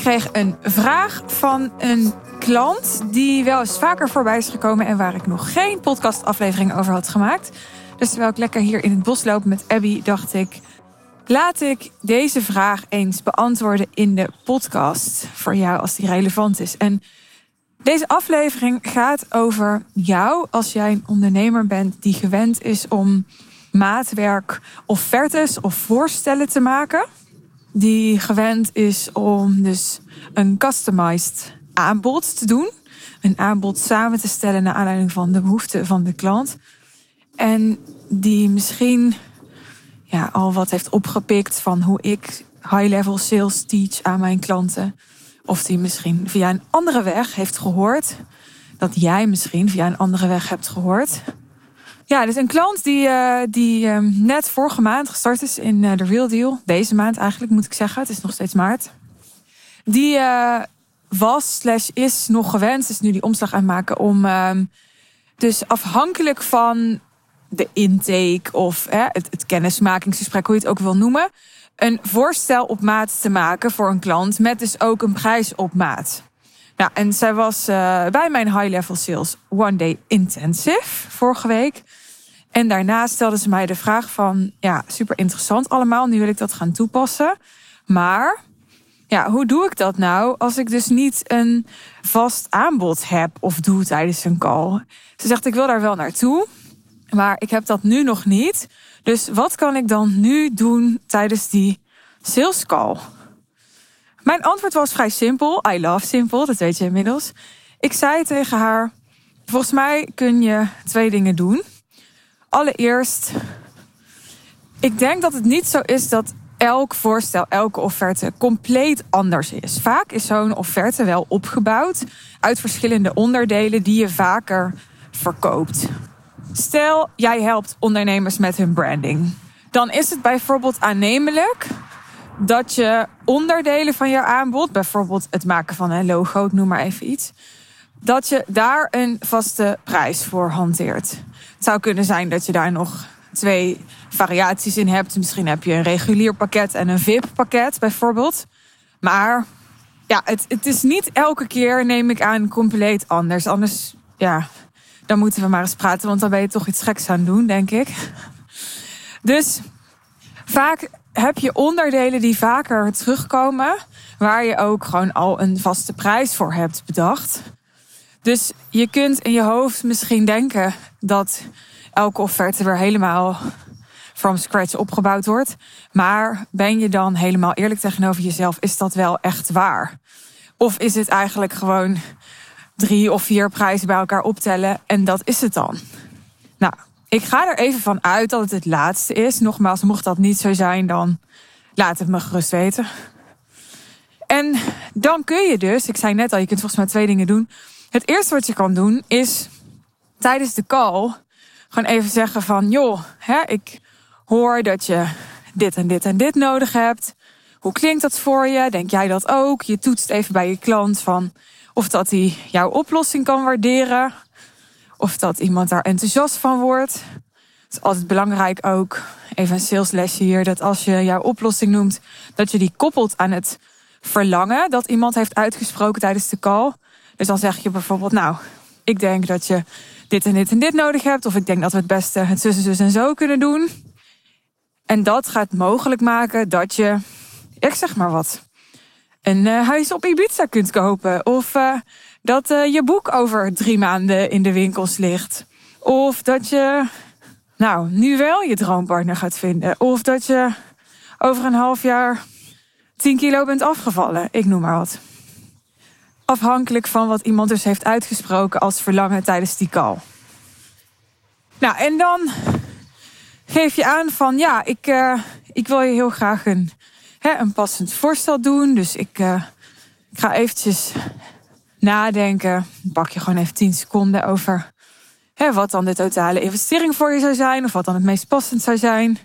kreeg een vraag van een klant die wel eens vaker voorbij is gekomen en waar ik nog geen podcastaflevering over had gemaakt. Dus terwijl ik lekker hier in het bos loop met Abby, dacht ik: laat ik deze vraag eens beantwoorden in de podcast voor jou als die relevant is. En deze aflevering gaat over jou als jij een ondernemer bent die gewend is om maatwerk, offertes of voorstellen te maken. Die gewend is om dus een customized aanbod te doen. Een aanbod samen te stellen naar aanleiding van de behoeften van de klant. En die misschien ja, al wat heeft opgepikt van hoe ik high-level sales teach aan mijn klanten. Of die misschien via een andere weg heeft gehoord. Dat jij misschien via een andere weg hebt gehoord. Ja, dus een klant die, uh, die uh, net vorige maand gestart is in uh, de Real Deal. Deze maand eigenlijk moet ik zeggen. Het is nog steeds maart. Die was slash is nog gewend. Is nu die omslag aan het maken om ehm, dus afhankelijk van de intake of het, het kennismakingsgesprek, hoe je het ook wil noemen. Een voorstel op maat te maken voor een klant met dus ook een prijs op maat. Nou, en zij was bij mijn high level sales one day intensive vorige week. En daarna stelde ze mij de vraag van, ja, super interessant allemaal. Nu wil ik dat gaan toepassen. Maar, ja, hoe doe ik dat nou als ik dus niet een vast aanbod heb of doe tijdens een call? Ze zegt, ik wil daar wel naartoe, maar ik heb dat nu nog niet. Dus wat kan ik dan nu doen tijdens die sales call? Mijn antwoord was vrij simpel. I love simpel, dat weet je inmiddels. Ik zei tegen haar: Volgens mij kun je twee dingen doen. Allereerst, ik denk dat het niet zo is dat elk voorstel, elke offerte compleet anders is. Vaak is zo'n offerte wel opgebouwd uit verschillende onderdelen die je vaker verkoopt. Stel, jij helpt ondernemers met hun branding. Dan is het bijvoorbeeld aannemelijk dat je onderdelen van je aanbod, bijvoorbeeld het maken van een logo, noem maar even iets, dat je daar een vaste prijs voor hanteert. Het zou kunnen zijn dat je daar nog twee variaties in hebt. Misschien heb je een regulier pakket en een VIP-pakket bijvoorbeeld. Maar ja, het, het is niet elke keer, neem ik aan, compleet anders. Anders, ja, dan moeten we maar eens praten, want dan ben je toch iets geks aan doen, denk ik. Dus vaak heb je onderdelen die vaker terugkomen, waar je ook gewoon al een vaste prijs voor hebt bedacht. Dus je kunt in je hoofd misschien denken dat elke offerte weer helemaal from scratch opgebouwd wordt. Maar ben je dan helemaal eerlijk tegenover jezelf? Is dat wel echt waar? Of is het eigenlijk gewoon drie of vier prijzen bij elkaar optellen en dat is het dan? Nou, ik ga er even van uit dat het het laatste is. Nogmaals, mocht dat niet zo zijn, dan laat het me gerust weten. En dan kun je dus, ik zei net al, je kunt volgens mij twee dingen doen. Het eerste wat je kan doen is tijdens de call gewoon even zeggen van joh, hè, ik hoor dat je dit en dit en dit nodig hebt. Hoe klinkt dat voor je? Denk jij dat ook? Je toetst even bij je klant van of dat hij jouw oplossing kan waarderen. Of dat iemand daar enthousiast van wordt. Het is altijd belangrijk ook, even een saleslesje hier, dat als je jouw oplossing noemt, dat je die koppelt aan het verlangen dat iemand heeft uitgesproken tijdens de call. Dus dan zeg je bijvoorbeeld, nou, ik denk dat je dit en dit en dit nodig hebt. Of ik denk dat we het beste het zus en zus en zo kunnen doen. En dat gaat mogelijk maken dat je, ik zeg maar wat, een uh, huis op Ibiza kunt kopen. Of uh, dat uh, je boek over drie maanden in de winkels ligt. Of dat je, nou, nu wel je droompartner gaat vinden. Of dat je over een half jaar 10 kilo bent afgevallen. Ik noem maar wat. Afhankelijk van wat iemand dus heeft uitgesproken als verlangen tijdens die call. Nou, en dan geef je aan van ja, ik, uh, ik wil je heel graag een, hè, een passend voorstel doen. Dus ik, uh, ik ga eventjes nadenken. Pak je gewoon even 10 seconden over hè, wat dan de totale investering voor je zou zijn. Of wat dan het meest passend zou zijn.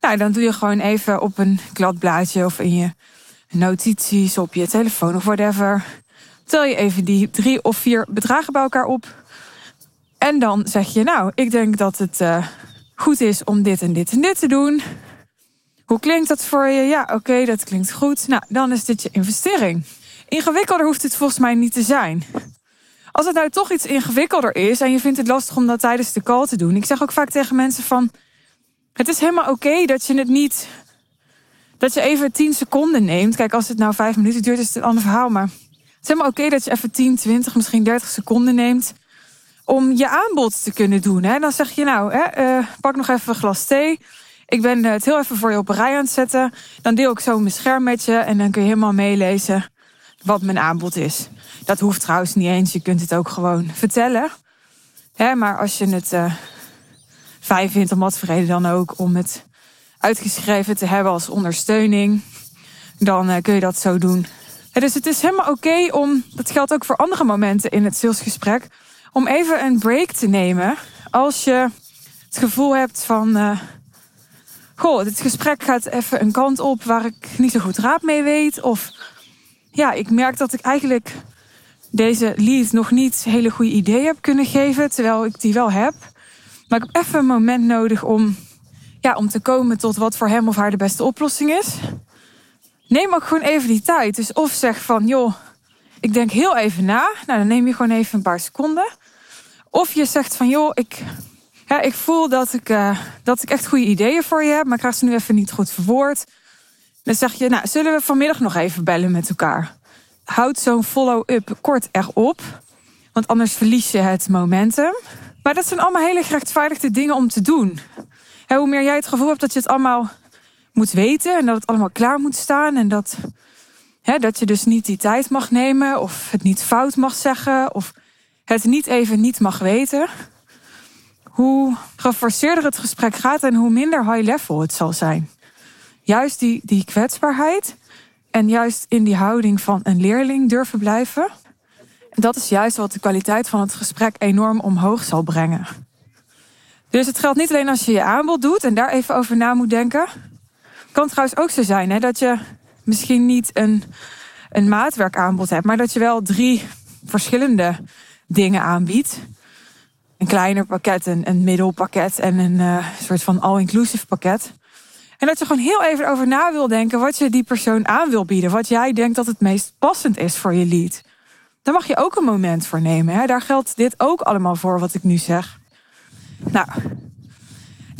Nou, dan doe je gewoon even op een kladblaadje of in je notities op je telefoon of whatever tel je even die drie of vier bedragen bij elkaar op. En dan zeg je, nou, ik denk dat het uh, goed is om dit en dit en dit te doen. Hoe klinkt dat voor je? Ja, oké, dat klinkt goed. Nou, dan is dit je investering. Ingewikkelder hoeft het volgens mij niet te zijn. Als het nou toch iets ingewikkelder is en je vindt het lastig om dat tijdens de call te doen. Ik zeg ook vaak tegen mensen van, het is helemaal oké dat je het niet, dat je even 10 seconden neemt. Kijk, als het nou 5 minuten duurt is het een ander verhaal, maar het is helemaal oké dat je even 10, 20, misschien 30 seconden neemt om je aanbod te kunnen doen. Hè? Dan zeg je nou, hè, uh, pak nog even een glas thee. Ik ben het heel even voor je op een rij aan het zetten. Dan deel ik zo mijn scherm met je en dan kun je helemaal meelezen wat mijn aanbod is. Dat hoeft trouwens niet eens. Je kunt het ook gewoon vertellen. Hè, maar als je het uh, fijn vindt, om wat voor reden dan ook, om het uitgeschreven te hebben als ondersteuning, dan kun je dat zo doen. Dus het is helemaal oké om, dat geldt ook voor andere momenten in het salesgesprek, om even een break te nemen als je het gevoel hebt van, uh, goh, dit gesprek gaat even een kant op waar ik niet zo goed raad mee weet. Of ja, ik merk dat ik eigenlijk deze lead nog niet hele goede ideeën heb kunnen geven, terwijl ik die wel heb. Maar ik heb even een moment nodig om, ja, om te komen tot wat voor hem of haar de beste oplossing is. Neem ook gewoon even die tijd. Dus of zeg van, joh, ik denk heel even na. Nou, dan neem je gewoon even een paar seconden. Of je zegt van, joh, ik, ja, ik voel dat ik, uh, dat ik echt goede ideeën voor je heb, maar ik krijg ze nu even niet goed verwoord. Dan zeg je, nou, zullen we vanmiddag nog even bellen met elkaar? Houd zo'n follow-up kort erop, want anders verlies je het momentum. Maar dat zijn allemaal hele gerechtvaardigde dingen om te doen. hoe meer jij het gevoel hebt dat je het allemaal moet weten en dat het allemaal klaar moet staan en dat, dat je dus niet die tijd mag nemen of het niet fout mag zeggen of het niet even niet mag weten, hoe geforceerder het gesprek gaat en hoe minder high level het zal zijn. Juist die, die kwetsbaarheid en juist in die houding van een leerling durven blijven. Dat is juist wat de kwaliteit van het gesprek enorm omhoog zal brengen. Dus het geldt niet alleen als je je aanbod doet en daar even over na moet denken. Kan trouwens ook zo zijn hè, dat je misschien niet een, een maatwerkaanbod hebt, maar dat je wel drie verschillende dingen aanbiedt. Een kleiner pakket, een, een middelpakket en een uh, soort van all-inclusive pakket. En dat je gewoon heel even over na wil denken wat je die persoon aan wil bieden. Wat jij denkt dat het meest passend is voor je lead. Daar mag je ook een moment voor nemen. Hè? Daar geldt dit ook allemaal voor wat ik nu zeg. Nou,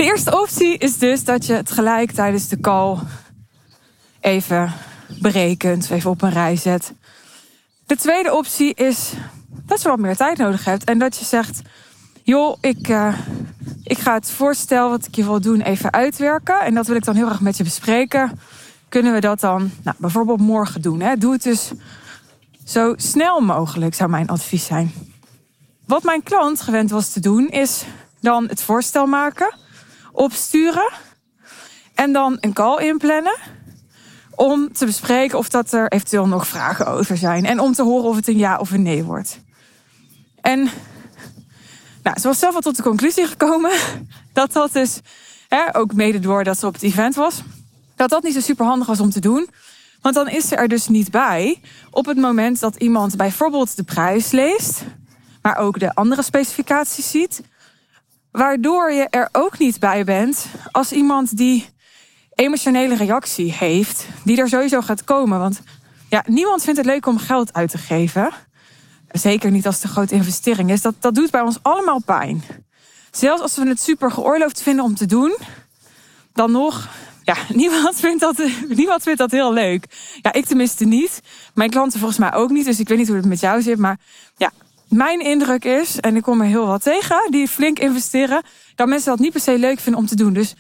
de eerste optie is dus dat je het gelijk tijdens de call even berekent, even op een rij zet. De tweede optie is dat je wat meer tijd nodig hebt. En dat je zegt, joh, ik, uh, ik ga het voorstel wat ik je wil doen even uitwerken. En dat wil ik dan heel erg met je bespreken. Kunnen we dat dan nou, bijvoorbeeld morgen doen? Hè? Doe het dus zo snel mogelijk, zou mijn advies zijn. Wat mijn klant gewend was te doen, is dan het voorstel maken, opsturen en dan een call inplannen om te bespreken of dat er eventueel nog vragen over zijn en om te horen of het een ja of een nee wordt. En nou, ze was zelf al tot de conclusie gekomen dat dat dus, hè, ook mede door dat ze op het event was, dat dat niet zo super handig was om te doen. Want dan is ze er dus niet bij op het moment dat iemand bijvoorbeeld de prijs leest, maar ook de andere specificaties ziet. Waardoor je er ook niet bij bent als iemand die emotionele reactie heeft, die er sowieso gaat komen. Want ja, niemand vindt het leuk om geld uit te geven. Zeker niet als het een grote investering is. Dat, dat doet bij ons allemaal pijn. Zelfs als we het super geoorloofd vinden om te doen, dan nog, ja, niemand vindt dat, niemand vindt dat heel leuk. Ja, ik tenminste niet. Mijn klanten volgens mij ook niet. Dus ik weet niet hoe het met jou zit. Maar ja, mijn indruk is, en ik kom er heel wat tegen, die flink investeren, dat mensen dat niet per se leuk vinden om te doen. Dus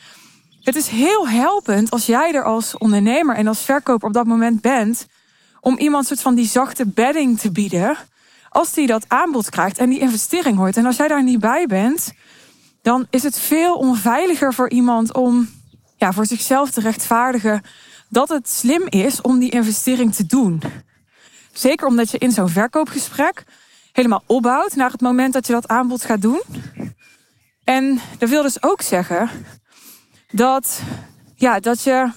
het is heel helpend als jij er als ondernemer en als verkoper op dat moment bent, om iemand soort van die zachte bedding te bieden als die dat aanbod krijgt en die investering hoort. En als jij daar niet bij bent, dan is het veel onveiliger voor iemand om ja, voor zichzelf te rechtvaardigen dat het slim is om die investering te doen. Zeker omdat je in zo'n verkoopgesprek helemaal opbouwt naar het moment dat je dat aanbod gaat doen. En dat wil dus ook zeggen dat, ja, dat je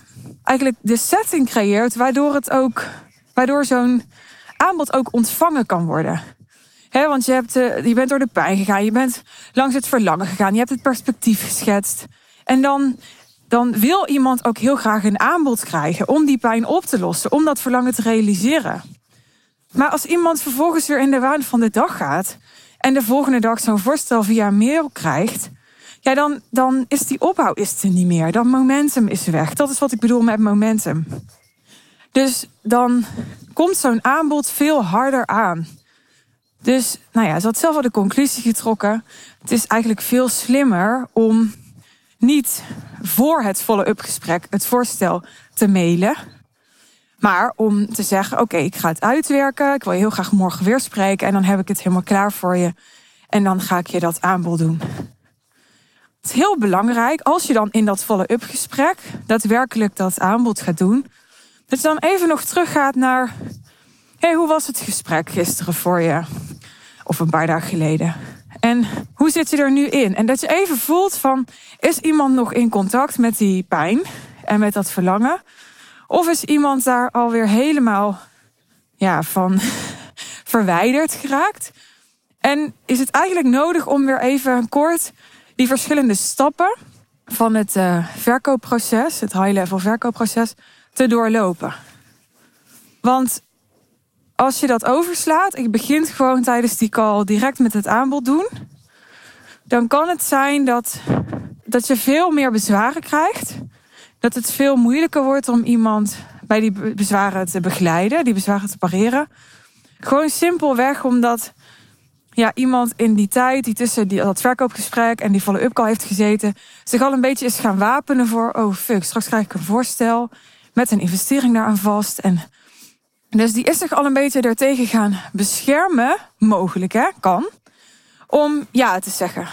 eigenlijk de setting creëert waardoor het ook, waardoor zo'n aanbod ook ontvangen kan worden. He, want je, hebt, uh, je bent door de pijn gegaan, je bent langs het verlangen gegaan, je hebt het perspectief geschetst. En dan, dan wil iemand ook heel graag een aanbod krijgen om die pijn op te lossen, om dat verlangen te realiseren. Maar als iemand vervolgens weer in de waan van de dag gaat en de volgende dag zo'n voorstel via mail krijgt, ja, dan, dan is die opbouw is er niet meer. Dat momentum is weg. Dat is wat ik bedoel met momentum. Dus dan komt zo'n aanbod veel harder aan. Dus, nou ja, ze had zelf al de conclusie getrokken. Het is eigenlijk veel slimmer om niet voor het follow-up gesprek het voorstel te mailen. Maar om te zeggen, oké, ik ga het uitwerken. Ik wil je heel graag morgen weer spreken. En dan heb ik het helemaal klaar voor je. En dan ga ik je dat aanbod doen. Het is heel belangrijk als je dan in dat follow-up gesprek daadwerkelijk dat aanbod gaat doen. Dat je dan even nog teruggaat naar, hey, hoe was het gesprek gisteren voor je? Of een paar dagen geleden. En hoe zit je er nu in? En dat je even voelt van, is iemand nog in contact met die pijn en met dat verlangen? Of is iemand daar alweer helemaal ja, van verwijderd geraakt? En is het eigenlijk nodig om weer even kort die verschillende stappen van het uh, verkoopproces, het high-level verkoopproces, te doorlopen? Want als je dat overslaat, ik begint gewoon tijdens die call direct met het aanbod doen, dan kan het zijn dat, dat je veel meer bezwaren krijgt. Dat het veel moeilijker wordt om iemand bij die bezwaren te begeleiden, die bezwaren te pareren. Gewoon simpelweg omdat ja, iemand in die tijd, die tussen die, dat verkoopgesprek en die follow-up call heeft gezeten, zich al een beetje is gaan wapenen voor, oh fuck, straks krijg ik een voorstel met een investering daaraan vast. En dus die is zich al een beetje ertegen gaan beschermen, mogelijk hè, kan, om ja te zeggen.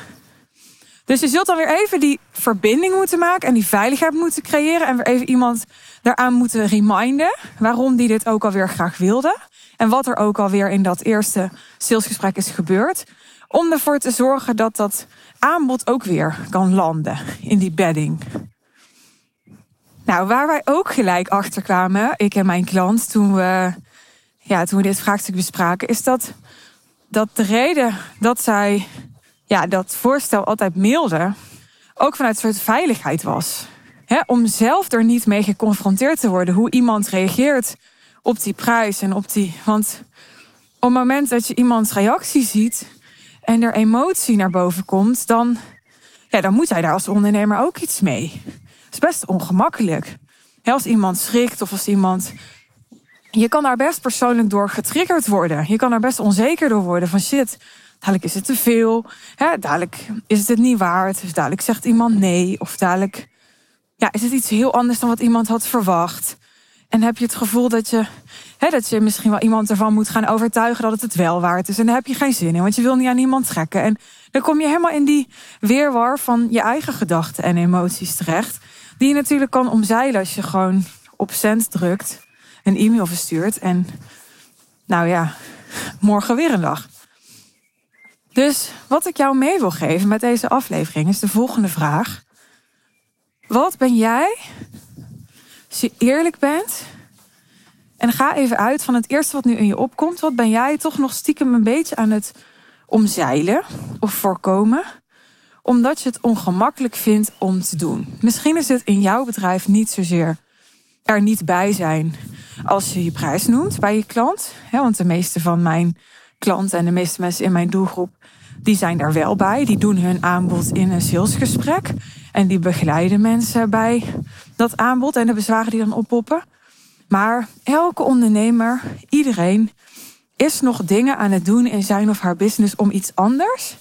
Dus je zult dan weer even die verbinding moeten maken en die veiligheid moeten creëren en even iemand daaraan moeten reminden waarom die dit ook alweer graag wilde. En wat er ook alweer in dat eerste salesgesprek is gebeurd. Om ervoor te zorgen dat dat aanbod ook weer kan landen in die bedding. Nou, waar wij ook gelijk achter kwamen, ik en mijn klant, toen we, ja, toen dit vraagstuk bespraken, is dat, dat de reden dat zij ja, dat voorstel altijd mailde, ook vanuit een soort veiligheid was. om zelf er niet mee geconfronteerd te worden hoe iemand reageert op die prijs en op die. Want op het moment dat je iemands reactie ziet en er emotie naar boven komt, dan, ja, dan moet hij daar als ondernemer ook iets mee. Het is best ongemakkelijk. als iemand schrikt of als iemand. Je kan daar best persoonlijk door getriggerd worden. Je kan daar best onzeker door worden van shit. Dadelijk is het te veel. Hè? Dadelijk is het het niet waard. Dus dadelijk zegt iemand nee. Of dadelijk ja, is het iets heel anders dan wat iemand had verwacht. En heb je het gevoel dat je, hè, dat je misschien wel iemand ervan moet gaan overtuigen dat het het wel waard is. En daar heb je geen zin in, want je wil niet aan iemand trekken. En dan kom je helemaal in die weerwar van je eigen gedachten en emoties terecht. Die je natuurlijk kan omzeilen als je gewoon op send drukt, een e-mail verstuurt en nou ja, morgen weer een dag. Dus wat ik jou mee wil geven met deze aflevering is de volgende vraag. Wat ben jij als je eerlijk bent en ga even uit van het eerste wat nu in je opkomt. Wat ben jij toch nog stiekem een beetje aan het omzeilen of voorkomen? Omdat je het ongemakkelijk vindt om te doen. Misschien is het in jouw bedrijf niet zozeer er niet bij zijn als je je prijs noemt bij je klant. Want de meeste van mijn klanten en de meeste mensen in mijn doelgroep, die zijn daar wel bij. Die doen hun aanbod in een salesgesprek. En die begeleiden mensen bij dat aanbod en de bezwaren die dan oppoppen. Maar elke ondernemer, iedereen, is nog dingen aan het doen in zijn of haar business om iets anders,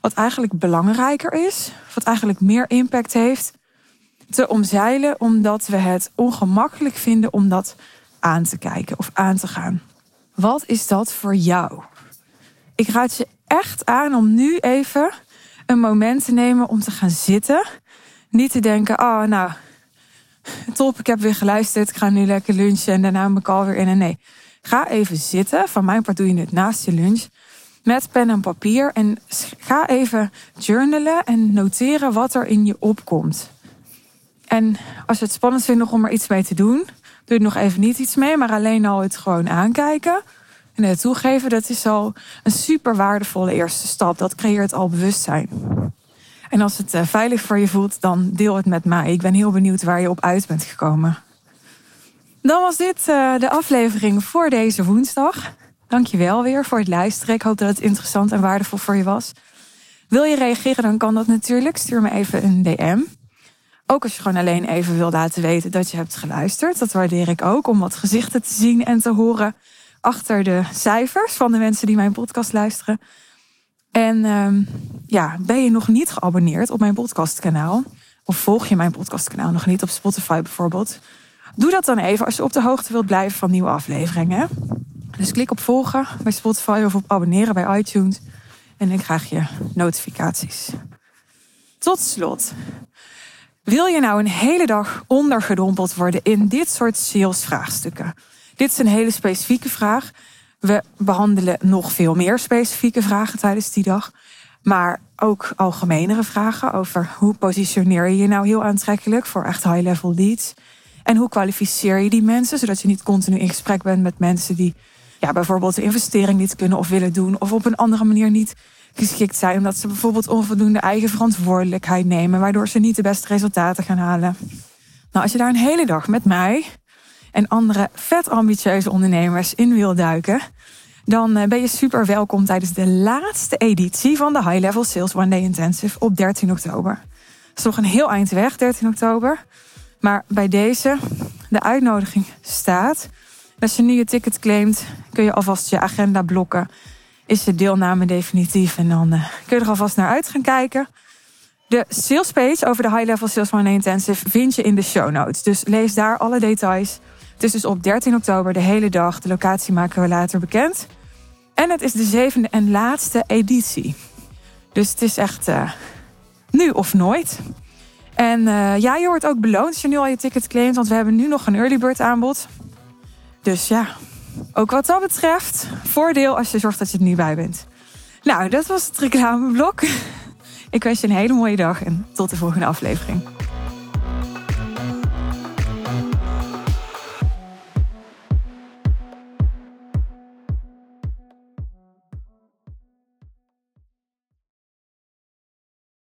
wat eigenlijk belangrijker is, wat eigenlijk meer impact heeft, te omzeilen, omdat we het ongemakkelijk vinden om dat aan te kijken of aan te gaan. Wat is dat voor jou? Ik raad je echt aan om nu even een moment te nemen om te gaan zitten. Niet te denken, oh nou, top, ik heb weer geluisterd. Ik ga nu lekker lunchen en daarna mijn call weer in. En nee, ga even zitten. Van mijn part doe je het naast je lunch. Met pen en papier. En ga even journalen en noteren wat er in je opkomt. En als je het spannend vindt nog om er iets mee te doen, doe je nog even niet iets mee, maar alleen al het gewoon aankijken. En het toegeven, dat is al een super waardevolle eerste stap. Dat creëert al bewustzijn. En als het eh, veilig voor je voelt, dan deel het met mij. Ik ben heel benieuwd waar je op uit bent gekomen. Dan was dit eh, de aflevering voor deze woensdag. Dankjewel weer voor het luisteren. Ik hoop dat het interessant en waardevol voor je was. Wil je reageren, dan kan dat natuurlijk. Stuur me even een DM. Ook als je gewoon alleen even wil laten weten dat je hebt geluisterd. Dat waardeer ik ook om wat gezichten te zien en te horen achter de cijfers van de mensen die mijn podcast luisteren. En um, ja, ben je nog niet geabonneerd op mijn podcastkanaal? Of volg je mijn podcastkanaal nog niet op Spotify bijvoorbeeld? Doe dat dan even als je op de hoogte wilt blijven van nieuwe afleveringen. Dus klik op volgen bij Spotify of op abonneren bij iTunes. En ik krijg je notificaties. Tot slot. Wil je nou een hele dag ondergedompeld worden in dit soort salesvraagstukken? Dit is een hele specifieke vraag. We behandelen nog veel meer specifieke vragen tijdens die dag. Maar ook algemenere vragen over hoe positioneer je je nou heel aantrekkelijk voor echt high-level leads. En hoe kwalificeer je die mensen, zodat je niet continu in gesprek bent met mensen die ja, bijvoorbeeld de investering niet kunnen of willen doen. Of op een andere manier niet geschikt zijn. Omdat ze bijvoorbeeld onvoldoende eigen verantwoordelijkheid nemen. Waardoor ze niet de beste resultaten gaan halen. Nou, als je daar een hele dag met mij en andere vet ambitieuze ondernemers in wil duiken. Dan eh, ben je super welkom tijdens de laatste editie van de High Level Sales One Day Intensive op 13 oktober. Dat is nog een heel eind weg, 13 oktober. Maar bij deze, de uitnodiging staat. Als je nu je ticket claimt, kun je alvast je agenda blokken. Is de deelname definitief en dan uh, kun je er alvast naar uit gaan kijken. De sales page over de High Level Sales One Intensive vind je in de show notes. Dus lees daar alle details. Het is dus op 13 oktober de hele dag. De locatie maken we later bekend. En het is de zevende en laatste editie. Dus het is echt uh, nu of nooit. En uh, ja, je wordt ook beloond als je nu al je ticket claimt. Want we hebben nu nog een early bird aanbod. Dus ja, ook wat dat betreft, voordeel als je zorgt dat je er nu bij bent. Nou, dat was het reclameblok. Ik wens je een hele mooie dag en tot de volgende aflevering.